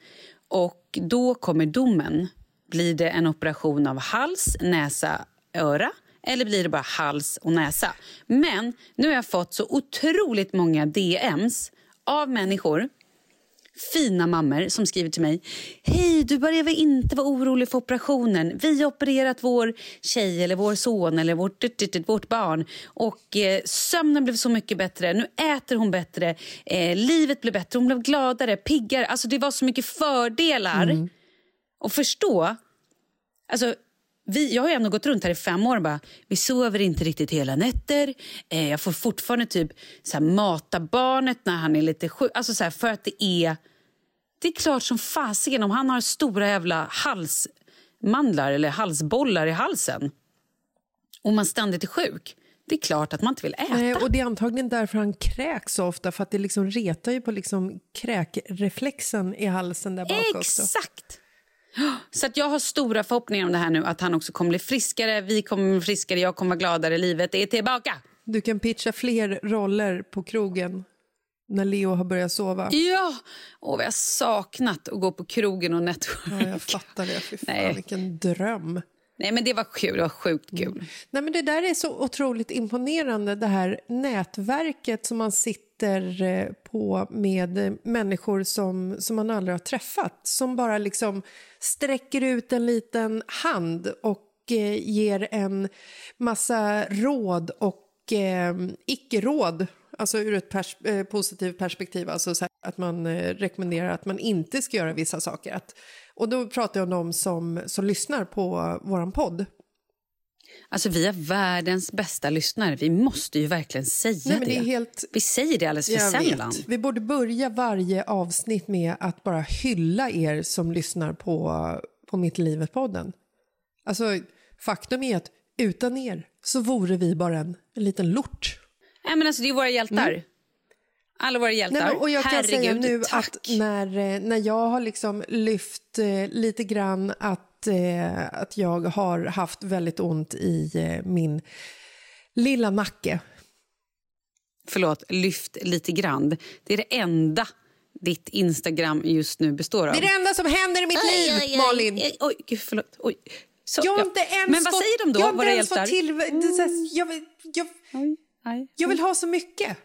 S1: Och då kommer domen. Blir det en operation av hals, näsa, öra eller blir det bara hals och näsa? Men nu har jag fått så otroligt många DMs av människor fina mammor som skriver till mig. Hej, du behöver inte vara orolig för operationen. Vi har opererat vår tjej eller vår son eller vårt, vårt barn. Och eh, Sömnen blev så mycket bättre. Nu äter hon bättre. Eh, livet blev bättre. Hon blev gladare, piggare. Alltså, det var så mycket fördelar. Och förstå... Alltså, vi, jag har ju ändå gått runt här i fem år och bara, vi sover inte riktigt hela nätter. Eh, jag får fortfarande typ så här, mata barnet när han är lite sjuk. Alltså så här, för att det är... Det är klart som fasiken om han har stora jävla halsmandlar eller halsbollar i halsen och man ständigt är sjuk. Det är klart att man inte vill äta.
S2: Nej, och det är antagligen därför han kräks så ofta, för att det liksom retar ju på liksom kräkreflexen i halsen där bak också.
S1: Så att jag har stora förhoppningar om det här nu, att han också kommer bli friskare, vi kommer bli friskare, jag kommer vara gladare, livet är tillbaka.
S2: Du kan pitcha fler roller på krogen när Leo har börjat sova.
S1: Ja! Och vi har saknat att gå på krogen och network.
S2: Ja, jag fattar det. Fy fan,
S1: Nej.
S2: vilken dröm.
S1: Nej, men det var kul. Det var sjukt kul.
S2: Nej, men det där är så otroligt imponerande, det här nätverket som man sitter sitter eh, på med eh, människor som, som man aldrig har träffat. Som bara liksom sträcker ut en liten hand och eh, ger en massa råd och eh, icke-råd. Alltså ur ett pers- eh, positivt perspektiv, alltså så här, att man eh, rekommenderar att man inte ska göra vissa saker. Att, och då pratar jag om de som, som lyssnar på vår podd.
S1: Alltså, vi är världens bästa lyssnare. Vi måste ju verkligen säga
S2: Nej,
S1: det.
S2: det helt...
S1: Vi säger det alldeles för sällan.
S2: vet. Vi borde börja varje avsnitt med att bara hylla er som lyssnar på, på Mitt livet-podden. Alltså, faktum är att utan er så vore vi bara en, en liten lort.
S1: Nej, men alltså, det är våra hjältar. Alla våra hjältar.
S2: Mm. Nej, och jag kan
S1: Herregud,
S2: säga nu
S1: tack.
S2: att när, när jag har liksom lyft eh, lite grann att, eh, att jag har haft väldigt ont i eh, min lilla nacke.
S1: Förlåt, lyft lite grann. Det är det enda ditt Instagram just nu består av.
S2: Det är det enda som händer i mitt liv, Malin.
S1: Oj, oj, gud, förlåt. Oj. Så,
S2: Jag har
S1: ja.
S2: inte ens
S1: Men vad
S2: fått,
S1: säger de då,
S2: jag
S1: våra hjältar?
S2: Till, här, jag, vill, jag,
S1: aj.
S2: jag vill ha så mycket.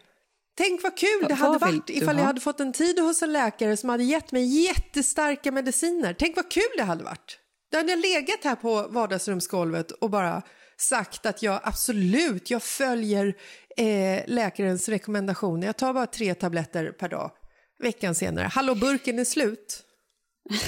S2: Tänk vad kul det hade varit ifall jag hade fått en tid hos en läkare som hade gett mig jättestarka mediciner. Tänk vad kul det hade varit. Då hade jag legat här på vardagsrumsgolvet och bara sagt att jag absolut, jag följer eh, läkarens rekommendationer. Jag tar bara tre tabletter per dag. Veckan senare, hallå burken är slut.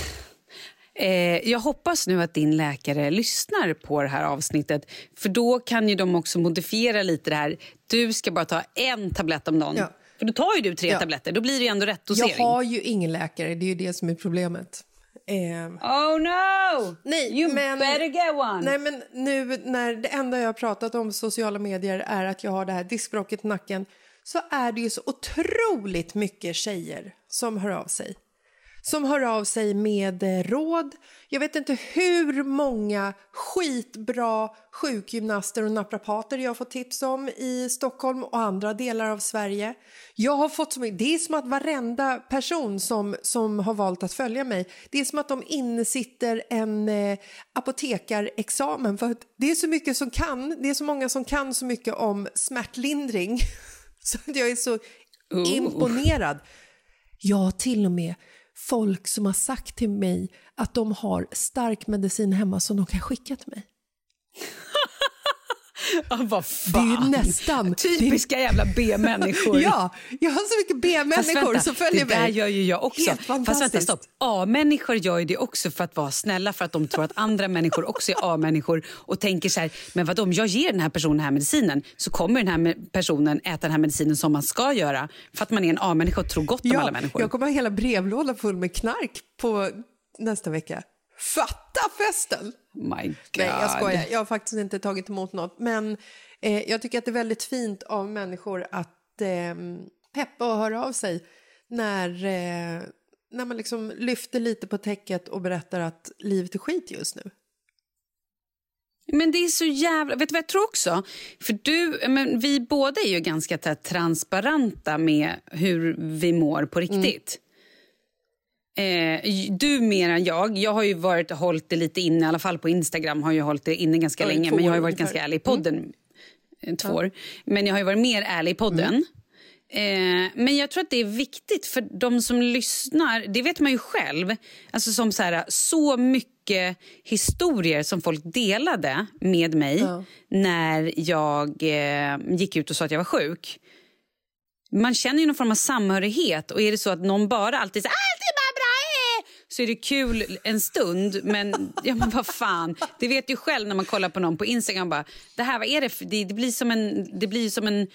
S1: Eh, jag hoppas nu att din läkare lyssnar på det här avsnittet. För då kan ju de också modifiera lite det här. Du ska bara ta en tablett om dagen.
S2: Ja.
S1: För då tar ju du tre
S2: Ja.
S1: tabletter. Då blir det ju ändå rätt dosering.
S2: Jag har ju ingen läkare, det är ju det som är problemet. Eh,
S1: Oh no!
S2: Nej,
S1: you
S2: men,
S1: better get one!
S2: Nej, men nu när det enda jag har pratat om sociala medier är att jag har det här diskbråcket i nacken så är det ju så otroligt mycket tjejer som hör av sig. Som hör av sig med eh, råd. Jag vet inte hur många skitbra sjukgymnaster och naprapater jag har fått tips om i Stockholm och andra delar av Sverige. Jag har fått så mycket, det är som att varenda person som, som har valt att följa mig, det är som att de innesitter en eh, apotekarexamen för att det är så mycket som kan, det är så många som kan så mycket om smärtlindring Så att jag är så
S1: Oh.
S2: imponerad. Jag har till och med folk som har sagt till mig att de har stark medicin hemma som de kan skicka till mig.
S1: Ja,
S2: Det är ju nästan...
S1: Typiska jävla B-människor.
S2: Det, ja, jag har så mycket B-människor som följer
S1: det där
S2: mig.
S1: gör ju jag också. Fast vänta, stopp. A-människor gör ju det också för att vara snälla för att de tror att andra människor också är A-människor och tänker så här, men vadå, om jag ger den här personen den här medicinen så kommer den här personen äta den här medicinen som man ska göra för att man är en A-människa och tror gott om alla
S2: Ja,
S1: människor.
S2: jag kommer ha hela brevlådan full med knark på nästa vecka. Fatta festen!
S1: My God.
S2: Nej, jag skojar. Jag har faktiskt inte tagit emot något. Men eh, jag tycker att det är väldigt fint av människor att eh, peppa och höra av sig när, eh, när man liksom lyfter lite på täcket och berättar att livet är skit just nu.
S1: Men det är så jävla... Vet du vad jag tror också? För du, men vi båda är ju ganska transparenta med hur vi mår på riktigt. Eh, du mer än jag. Jag har ju varit, hållit det lite inne, i alla fall på Instagram har jag hållit det inne ganska
S2: Ja,
S1: länge. Men jag har varit ganska ärlig i podden. eh, Två år. Men jag har ju varit mer ärlig i podden. Eh, men jag tror att det är viktigt för de som lyssnar, det vet man ju själv. Alltså som så, här, så mycket historier som folk delade med mig när jag eh, gick ut och sa att jag var sjuk. Man känner ju någon form av samhörighet och är det så att någon bara alltid säger allt är bara bra eh", så är det kul en stund men, ja, men vad fan, det vet ju själv när man kollar på någon på Instagram bara, det här vad är det för, det, det blir som en, det blir som en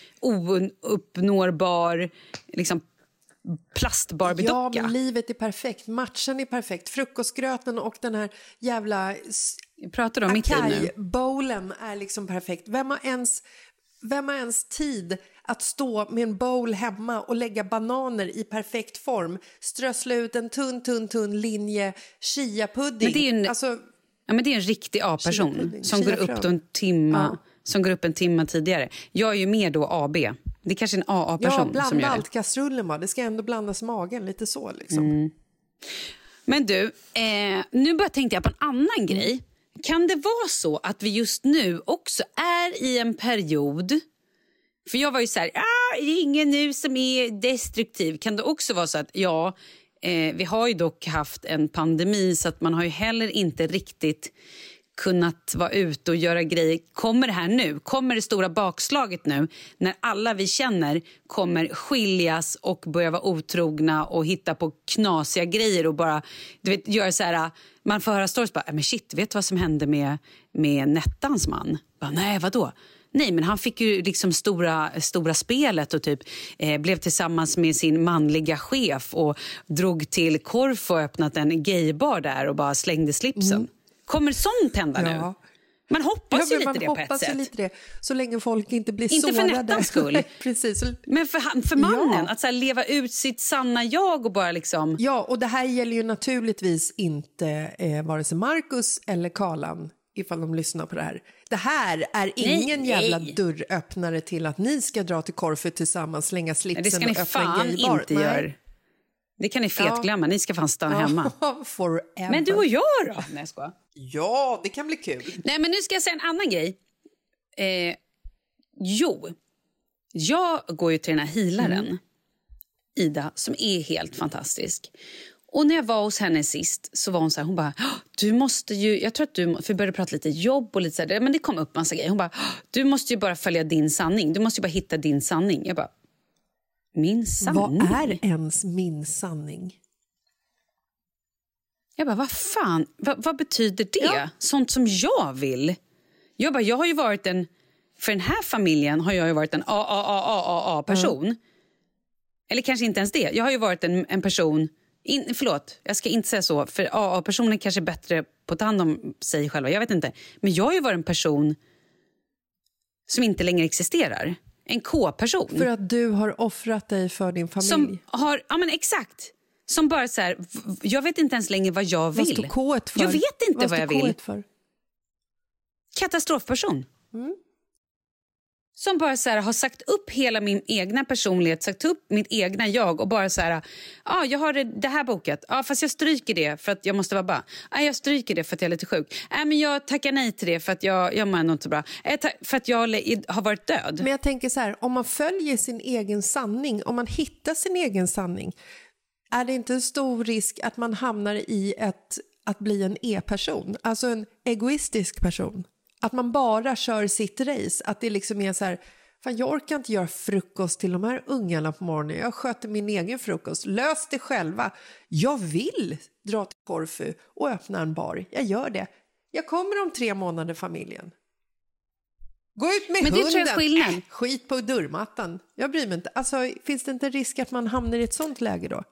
S1: ouppnårbar liksom plastbarbie-docka.
S2: Ja, men livet är perfekt. Matchen är perfekt. Frukostgröten och den här jävla
S1: Pratar du om mitt liv nu?
S2: Acai-bowlen är liksom perfekt. Vem har, ens, vem har ens tid att stå med en bowl hemma och lägga bananer i perfekt form, strössla ut en tunn, tunn, tunn linje chia-pudding?
S1: Men det är en-
S2: alltså,
S1: Ja, men det är en riktig A-person som går upp en timma,
S2: Ja.
S1: som går upp en timma tidigare. Jag är ju mer då AB. Det är kanske en
S2: ja,
S1: AA-person som
S2: blanda
S1: gör det.
S2: allt kastrullen bara. Det ska ändå blandas i magen, lite så liksom.
S1: Mm. Men du, eh, nu bara tänkte jag på en annan grej. Kan det vara så att vi just nu också är i en period... För jag var ju så här, ah, det är ingen nu som är destruktiv. Kan det också vara så att, ja, eh, vi har ju dock haft en pandemi så att man har ju heller inte riktigt kunnat vara ute och göra grejer. Kommer det här nu? Kommer det stora bakslaget nu när alla vi känner kommer skiljas och börja vara otrogna och hitta på knasiga grejer och bara du vet, göra så här... Man får höra stories bara, äh, men shit, vet du vad som hände med, med Nettans man? Bara, Nej, vadå? Nej, men han fick ju liksom stora, stora spelet och typ eh, blev tillsammans med sin manliga chef och drog till Korfu och öppnat en gaybar där och bara slängde slipsen. Kommer sånt hända nu?
S2: Mm. Ja.
S1: Man hoppas
S2: Ja,
S1: ju lite det på ett sätt.
S2: lite det, så länge folk inte blir
S1: Inte för
S2: sårade.
S1: Nettans skull.
S2: Precis.
S1: Men för, för mannen,
S2: Ja.
S1: att så leva ut sitt sanna jag och bara liksom...
S2: Ja, och det här gäller ju naturligtvis inte eh, vare sig Marcus eller Karlan ifall de lyssnar på det här. Det här är ingen
S1: Nej,
S2: jävla
S1: nej.
S2: dörröppnare till att ni ska dra till Korfu tillsammans, slänga
S1: Nej,
S2: slipsen
S1: det ska
S2: och
S1: ni
S2: öppna
S1: fan
S2: en gaybar.
S1: inte
S2: Nej.
S1: göra. Det kan ni fetglömma. Ni ska fan stanna hemma.
S2: Ja, forever.
S1: Men du och jag då? Nej, jag skojar.
S2: Ja, det kan bli kul.
S1: Nej, men nu ska jag säga en annan grej. Eh, jo, jag går ju till den här healaren, Ida, som är helt fantastisk. Och när jag var hos henne sist så var hon så här, hon bara, "Åh, du måste ju, jag tror att du, må-" för vi började prata lite jobb och lite så här, men det kom upp massa grejer. Hon bara, "Åh, du måste ju bara följa din sanning, du måste ju bara hitta din sanning. Jag bara, min sanning?
S2: Vad är ens min sanning?
S1: Jag bara, vad fan, vad, vad betyder det?
S2: Ja.
S1: Sånt som jag vill. Jag bara, jag har ju varit en, för den här familjen har jag ju varit en AAAAA-person. Eller kanske inte ens det. Jag har ju varit en, en person, in, förlåt, jag ska inte säga så, för AA-personer kanske är bättre på att ta hand om sig själva, jag vet inte. Men jag har ju varit en person som inte längre existerar. En K-person.
S2: För att du har offrat dig för din familj.
S1: Som har, ja men exakt. Som bara så här, jag vet inte ens längre vad jag
S2: vad
S1: vill.
S2: står K för?
S1: Jag vet inte vad,
S2: står
S1: jag vill.
S2: För?
S1: Katastrofperson som bara så här, har sagt upp hela min egna personlighet, sagt upp mitt egna jag och bara så här, ah, jag har det, det här bokat, ah, fast jag stryker det för att jag måste vara ah, jag stryker det för att jag är lite sjuk, ah, men jag tackar nej till det för att jag, jag mår inte så bra, eh, för att jag har varit död.
S2: Men jag tänker så här, om man följer sin egen sanning, om man hittar sin egen sanning, är det inte en stor risk att man hamnar i ett, att bli en e-person, alltså en egoistisk person? Att man bara kör sitt race. Att det liksom är så här, fan jag orkar inte göra frukost till de här ungarna på morgonen. Jag sköter min egen frukost. Lös det själva. Jag vill dra till Korfu och öppna en bar. Jag gör det. Jag kommer om tre månader familjen. Gå ut med
S1: Men
S2: hunden.
S1: tror jag. Äh,
S2: skit på dörrmattan. Jag bryr mig inte. Alltså, finns det inte en risk att man hamnar i ett sånt läge då?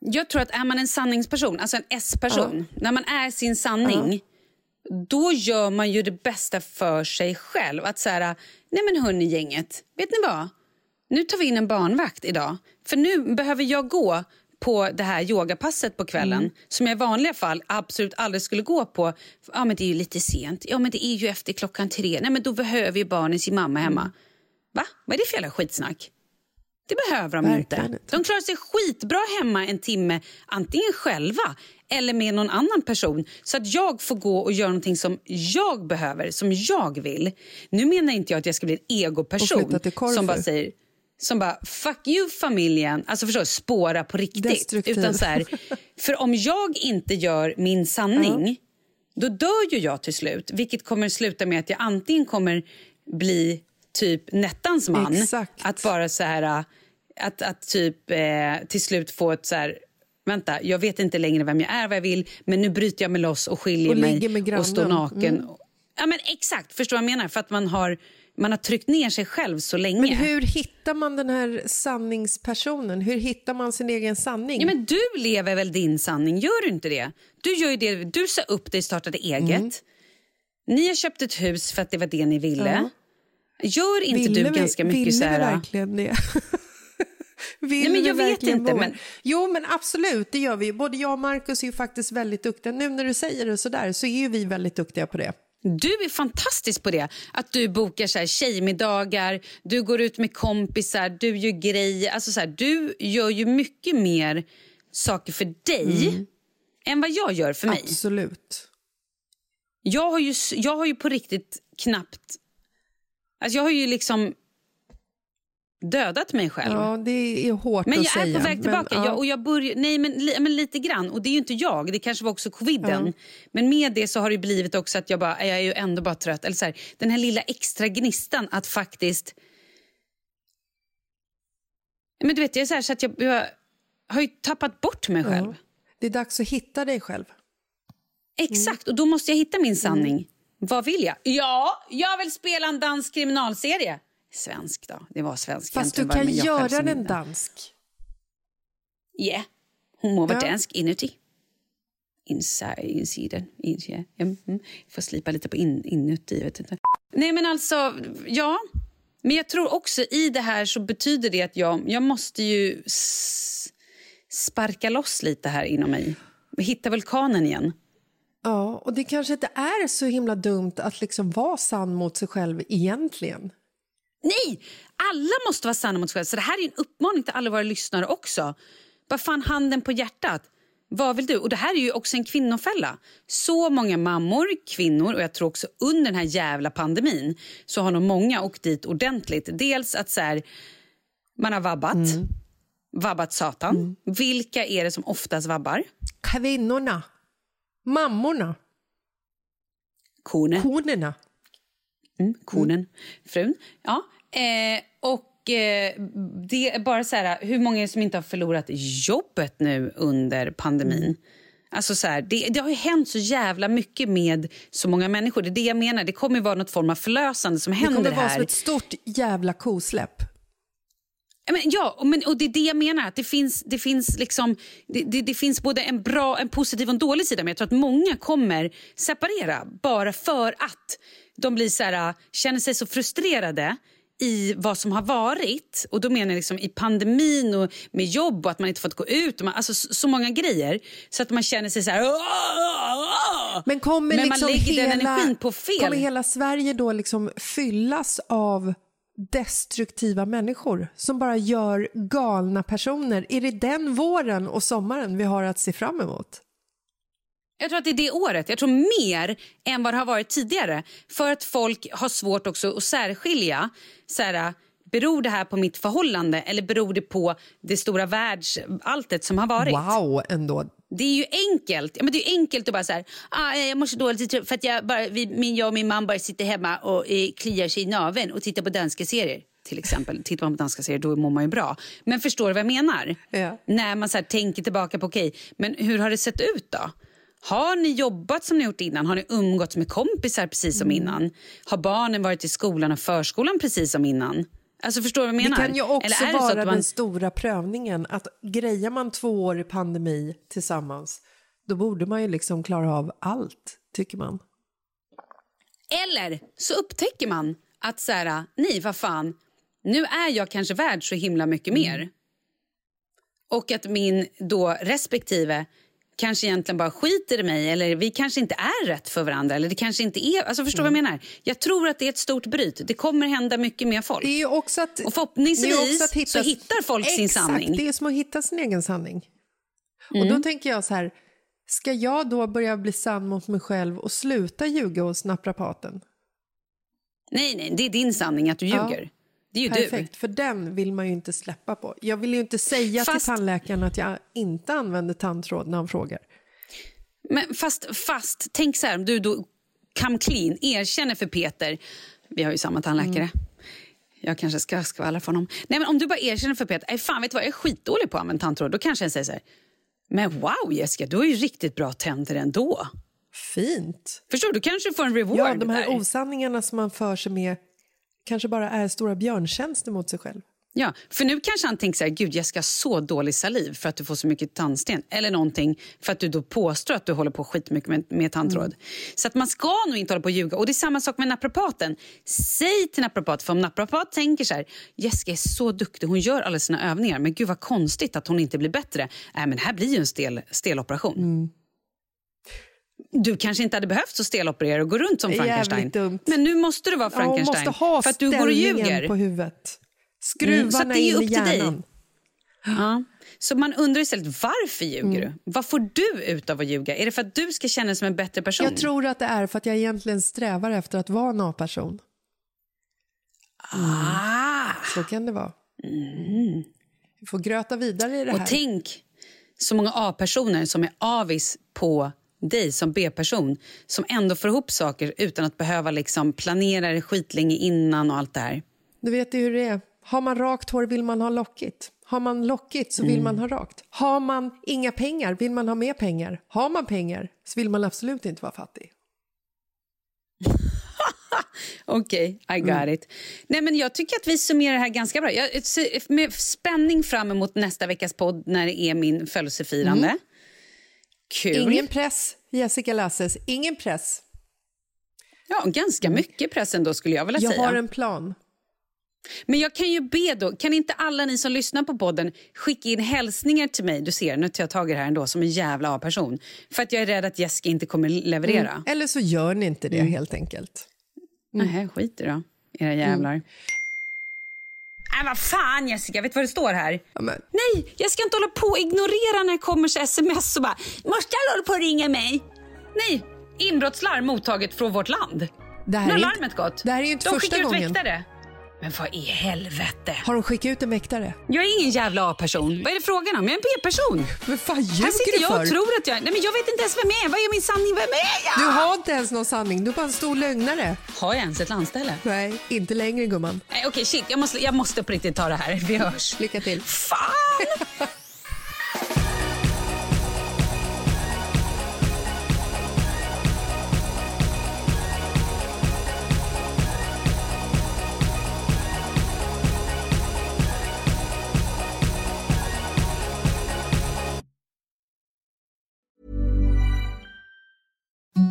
S1: Jag tror att är man en sanningsperson, alltså en S-person, ja. när man är sin sanning ja då gör man ju det bästa för sig själv. Att så nej men hörni gänget, vet ni vad? Nu tar vi in en barnvakt idag. För nu behöver jag gå på det här yogapasset på kvällen mm. som jag i vanliga fall absolut aldrig skulle gå på. Ja, men det är ju lite sent. Ja, men det är ju efter klockan tre. Nej, men då behöver ju barnen sin mamma hemma. Mm. Va? Vad är det för jävla skitsnack? Det behöver de Verkligen. inte. De klarar sig skitbra hemma en timme, antingen själva eller med någon annan person så att jag får gå och göra någonting som jag behöver, som jag vill. Nu menar inte jag att jag ska bli en egoperson som bara säger som bara fuck you familjen, alltså förstår spåra på riktigt. Utan så här, för om jag inte gör min sanning, ja. då dör ju jag till slut. Vilket kommer sluta med att jag antingen kommer bli typ Nettans man.
S2: Exakt.
S1: Att bara så här, att, att typ eh, till slut få ett så här, vänta, jag vet inte längre vem jag är, vad jag vill, men nu bryter jag mig loss och skiljer och mig och står naken. Mm. Ja men exakt, förstår vad jag menar? För att man har, man har tryckt ner sig själv så länge.
S2: Men hur hittar man den här sanningspersonen? Hur hittar man sin egen sanning?
S1: Ja men du lever väl din sanning, gör du inte det? Du gör det, du sa upp dig, startade eget. Mm. Ni har köpt ett hus för att det var det ni ville. Ja. Gör inte
S2: ville
S1: du ganska
S2: vi,
S1: mycket
S2: ville
S1: så här...
S2: Ville vi verkligen det?
S1: Vill Nej, men jag vet inte. Men...
S2: Jo, men absolut, det gör vi. Både jag och Markus är ju faktiskt väldigt duktiga. Nu när du säger det så där så är ju vi väldigt duktiga på det.
S1: Du är fantastisk på det. Att du bokar så här tjejmiddagar, du går ut med kompisar, du gör grejer. Alltså så här, du gör ju mycket mer saker för dig mm. än vad jag gör för mig.
S2: Absolut.
S1: Jag har ju, jag har ju på riktigt knappt... Alltså jag har ju liksom dödat mig själv.
S2: Ja, det är hårt
S1: men
S2: jag
S1: är på väg tillbaka. Men, ja. jag, och jag börjar, nej, men, li, men lite grann. Och det är ju inte jag, det kanske var också coviden. Ja. Men med det så har det blivit också att jag bara, jag är ju ändå bara trött. Eller så här, den här lilla extra gnistan att faktiskt... Men du vet, jag är så, här, så att jag, jag, har ju tappat bort mig själv. Ja.
S2: Det är dags att hitta dig själv.
S1: Exakt, mm. och då måste jag hitta min sanning. Mm. Vad vill jag? Ja, jag vill spela en dansk kriminalserie svensk då. Det var svensk.
S2: Fast du kan göra den dansk.
S1: Ja, yeah. hon må vara ja. dansk inuti. Inside, insidan. In, yeah. mm. Jag får slipa lite på in, inuti. Vet inte. Nej, men alltså, ja. Men jag tror också i det här så betyder det att jag, jag måste ju sparka loss lite här inom mig. Hitta vulkanen igen.
S2: Ja, och det kanske inte är så himla dumt att liksom vara sann mot sig själv egentligen.
S1: Nej! Alla måste vara sanna mot sig själva. Så det här är en uppmaning till alla våra lyssnare också. Bara fan handen på hjärtat. Vad vill du? Och Det här är ju också en kvinnofälla. Så många mammor, kvinnor och jag tror också under den här jävla pandemin så har nog många åkt dit ordentligt. Dels att så här, man har vabbat. Mm. Vabbat satan. Mm. Vilka är det som oftast vabbar?
S2: Kvinnorna. Mammorna.
S1: Konen.
S2: Konerna.
S1: Mm, konen, mm. frun. Ja. Eh, och eh, det är bara så här, hur många som inte har förlorat jobbet nu under pandemin? Mm. Alltså så här, det, det, har ju hänt så jävla mycket med så många människor. Det är det jag menar. Det kommer vara något form av förlösande som händer här.
S2: Det kommer
S1: vara
S2: som ett stort jävla kosläpp.
S1: Men, ja, men, och det är det jag menar. Att det, finns, det, finns liksom, det, det, det, finns både en bra, en positiv och en dålig sida. Men jag tror att många kommer separera bara för att de blir så här, känner sig så frustrerade i vad som har varit. Och då menar jag liksom i pandemin och med jobb och att man inte fått gå ut. Och man, alltså så, så många grejer. Så att man känner sig så här...
S2: Men kommer
S1: Men
S2: liksom
S1: man lägger hela, den energin på fel.
S2: Kommer hela Sverige då liksom fyllas av destruktiva människor som bara gör galna personer. Är det den våren och sommaren vi har att se fram emot?
S1: Jag tror att det är det året. Jag tror mer än vad det har varit tidigare. För att folk har svårt också att särskilja. Så här, beror det här på mitt förhållande eller beror det på det stora världsalltet som har varit?
S2: Wow, ändå.
S1: Det är ju enkelt. Ja, men det är enkelt att bara så här, ah, jag mår så dåligt för att jag, bara, vi, min, jag och min man bara sitter hemma och eh, kliar sig i naveln och tittar på danska serier. Till exempel. Tittar man på danska serier då mår man ju bra. Men förstår du vad jag menar?
S2: Ja.
S1: När man så här, tänker tillbaka på okej, okay, men hur har det sett ut då? Har ni jobbat som ni gjort innan? Har ni umgåtts med kompisar precis som innan? Har barnen varit i skolan och förskolan precis som innan? Alltså förstår du vad jag menar?
S2: Det kan ju också vara
S1: man...
S2: den stora prövningen att grejar man två år i pandemi tillsammans då borde man ju liksom klara av allt, tycker man.
S1: Eller så upptäcker man att så här, nej vad fan, nu är jag kanske värd så himla mycket
S2: Mm.
S1: mer. Och att min då respektive kanske egentligen bara skiter i mig eller vi kanske inte är rätt för varandra. Eller det kanske inte är, alltså förstår
S2: Mm.
S1: vad jag menar? Jag tror att det är ett stort bryt. Det kommer hända mycket mer folk.
S2: Det är ju också att,
S1: Och förhoppningsvis
S2: att hitta-
S1: så hittar folk sin
S2: Exakt,
S1: sanning.
S2: det är som att hitta sin egen sanning. Och
S1: Mm.
S2: då tänker jag så här, ska jag då börja bli sann mot mig själv och sluta ljuga hos naprapaten?
S1: Nej, nej, det är din sanning att du
S2: Ja.
S1: Det är ju
S2: Perfekt, för den vill man ju inte släppa på. Jag vill ju inte säga
S1: Fast-
S2: till tandläkaren att jag inte använder tandtråd när han frågar.
S1: du. Men fast, fast tänk så här, om du då come clean, erkänner för Peter, vi har ju samma tandläkare,
S2: Mm.
S1: jag kanske ska skvallra för honom. Nej, men om du bara erkänner för Peter, "Nej, fan vet du vad, jag är skitdålig på att använda tandtråd, då kanske jag säger så här, men wow Jessica, du har ju riktigt bra tänder ändå.
S2: Fint.
S1: Förstår du? Du kanske får en reward
S2: Ja, de här
S1: där.
S2: osanningarna som man för sig med kanske bara är stora björntjänster mot sig själv.
S1: Ja, för nu kanske han tänker så här, gud Jessica har så dålig saliv för att du får så mycket tandsten. Eller någonting för att du då påstår att du håller på skitmycket med, med tandtråd.
S2: Mm.
S1: Så att man ska nog inte hålla på och ljuga. Och det är samma sak med naprapaten. Säg till naprapat, för om naprapat tänker så här, Jessica är så duktig, hon gör alla sina övningar. Men gud vad konstigt att hon inte blir bättre. Äh, men här blir ju en stel, stel operation.
S2: Mm.
S1: Du kanske inte hade behövt så steloperera och gå runt som Frankenstein. Men nu måste du vara
S2: Ja,
S1: Frankenstein.
S2: måste ha
S1: för att du går och ljuger.
S2: på huvudet.
S1: Mm, så
S2: Skruvarna
S1: det är
S2: in
S1: upp
S2: i
S1: till dig.
S2: hjärnan.
S1: Ja. Så man undrar istället varför ljuger
S2: Mm.
S1: du? Vad får du ut av att ljuga? Är det för att du ska känna dig som en bättre person?
S2: Jag tror att det är för att jag egentligen strävar efter att vara en A-person.
S1: Ah.
S2: Så kan det vara. Vi får gröta vidare i det
S1: Och
S2: här.
S1: tänk så många A-personer som är avis på dig som B-person som ändå får ihop saker utan att behöva liksom planera det skitlänge innan och allt det här.
S2: Du vet ju hur det är. Har man rakt hår vill man ha lockigt. Har man lockigt så vill man ha rakt. Har man inga pengar vill man ha mer pengar. Har man pengar så vill man absolut inte vara fattig.
S1: Okej, I got
S2: Mm.
S1: it. Nej, men jag tycker att vi summerar det här ganska bra. Jag ser med spänning fram emot nästa veckas podd när det är min födelsefirande. Kul.
S2: Mm. Ingen press, Jessica Lasses. Ingen press.
S1: Ja, ganska mycket press ändå skulle jag vilja
S2: Jag
S1: säga.
S2: har en plan.
S1: Men jag kan ju be då, kan inte alla ni som lyssnar på podden skicka in hälsningar till mig? Du ser, nu tar jag tag i det här ändå som en jävla A-person. För att jag är rädd att Jessica inte kommer leverera.
S2: Eller så gör ni inte
S1: Mm.
S2: det helt enkelt.
S1: Nej, skit i då, era jävlar. Nej, vad fan Jessica, vet du vad det står här?
S2: Ja, men,
S1: Nej, jag ska inte hålla på och ignorera när det kommer så sms och bara “Måste alla hålla på och ringa mig?” Nej, inbrottslarm mottaget från vårt land.
S2: det här
S1: Nu har larmet
S2: inte,
S1: gått.
S2: det här är ju inte
S1: De
S2: första
S1: skickar ut
S2: gången.
S1: väktare. Men vad i helvete?
S2: Har de skickat ut en väktare?
S1: Jag är ingen jävla A-person. Vad är det frågan om? Jag är en B-person.
S2: Men vad
S1: Här
S2: ljuger
S1: sitter
S2: du
S1: jag och
S2: för?
S1: tror att jag... Nej, men jag vet inte ens vem jag är. Vad är min sanning? Vem är jag?
S2: Du har inte ens någon sanning, du är bara en stor lögnare.
S1: Har jag ens ett landställe?
S2: Nej, inte längre gumman.
S1: Nej, okej, shit. Jag måste, jag måste på riktigt ta det här. Vi hörs.
S2: Lycka till.
S1: Fan!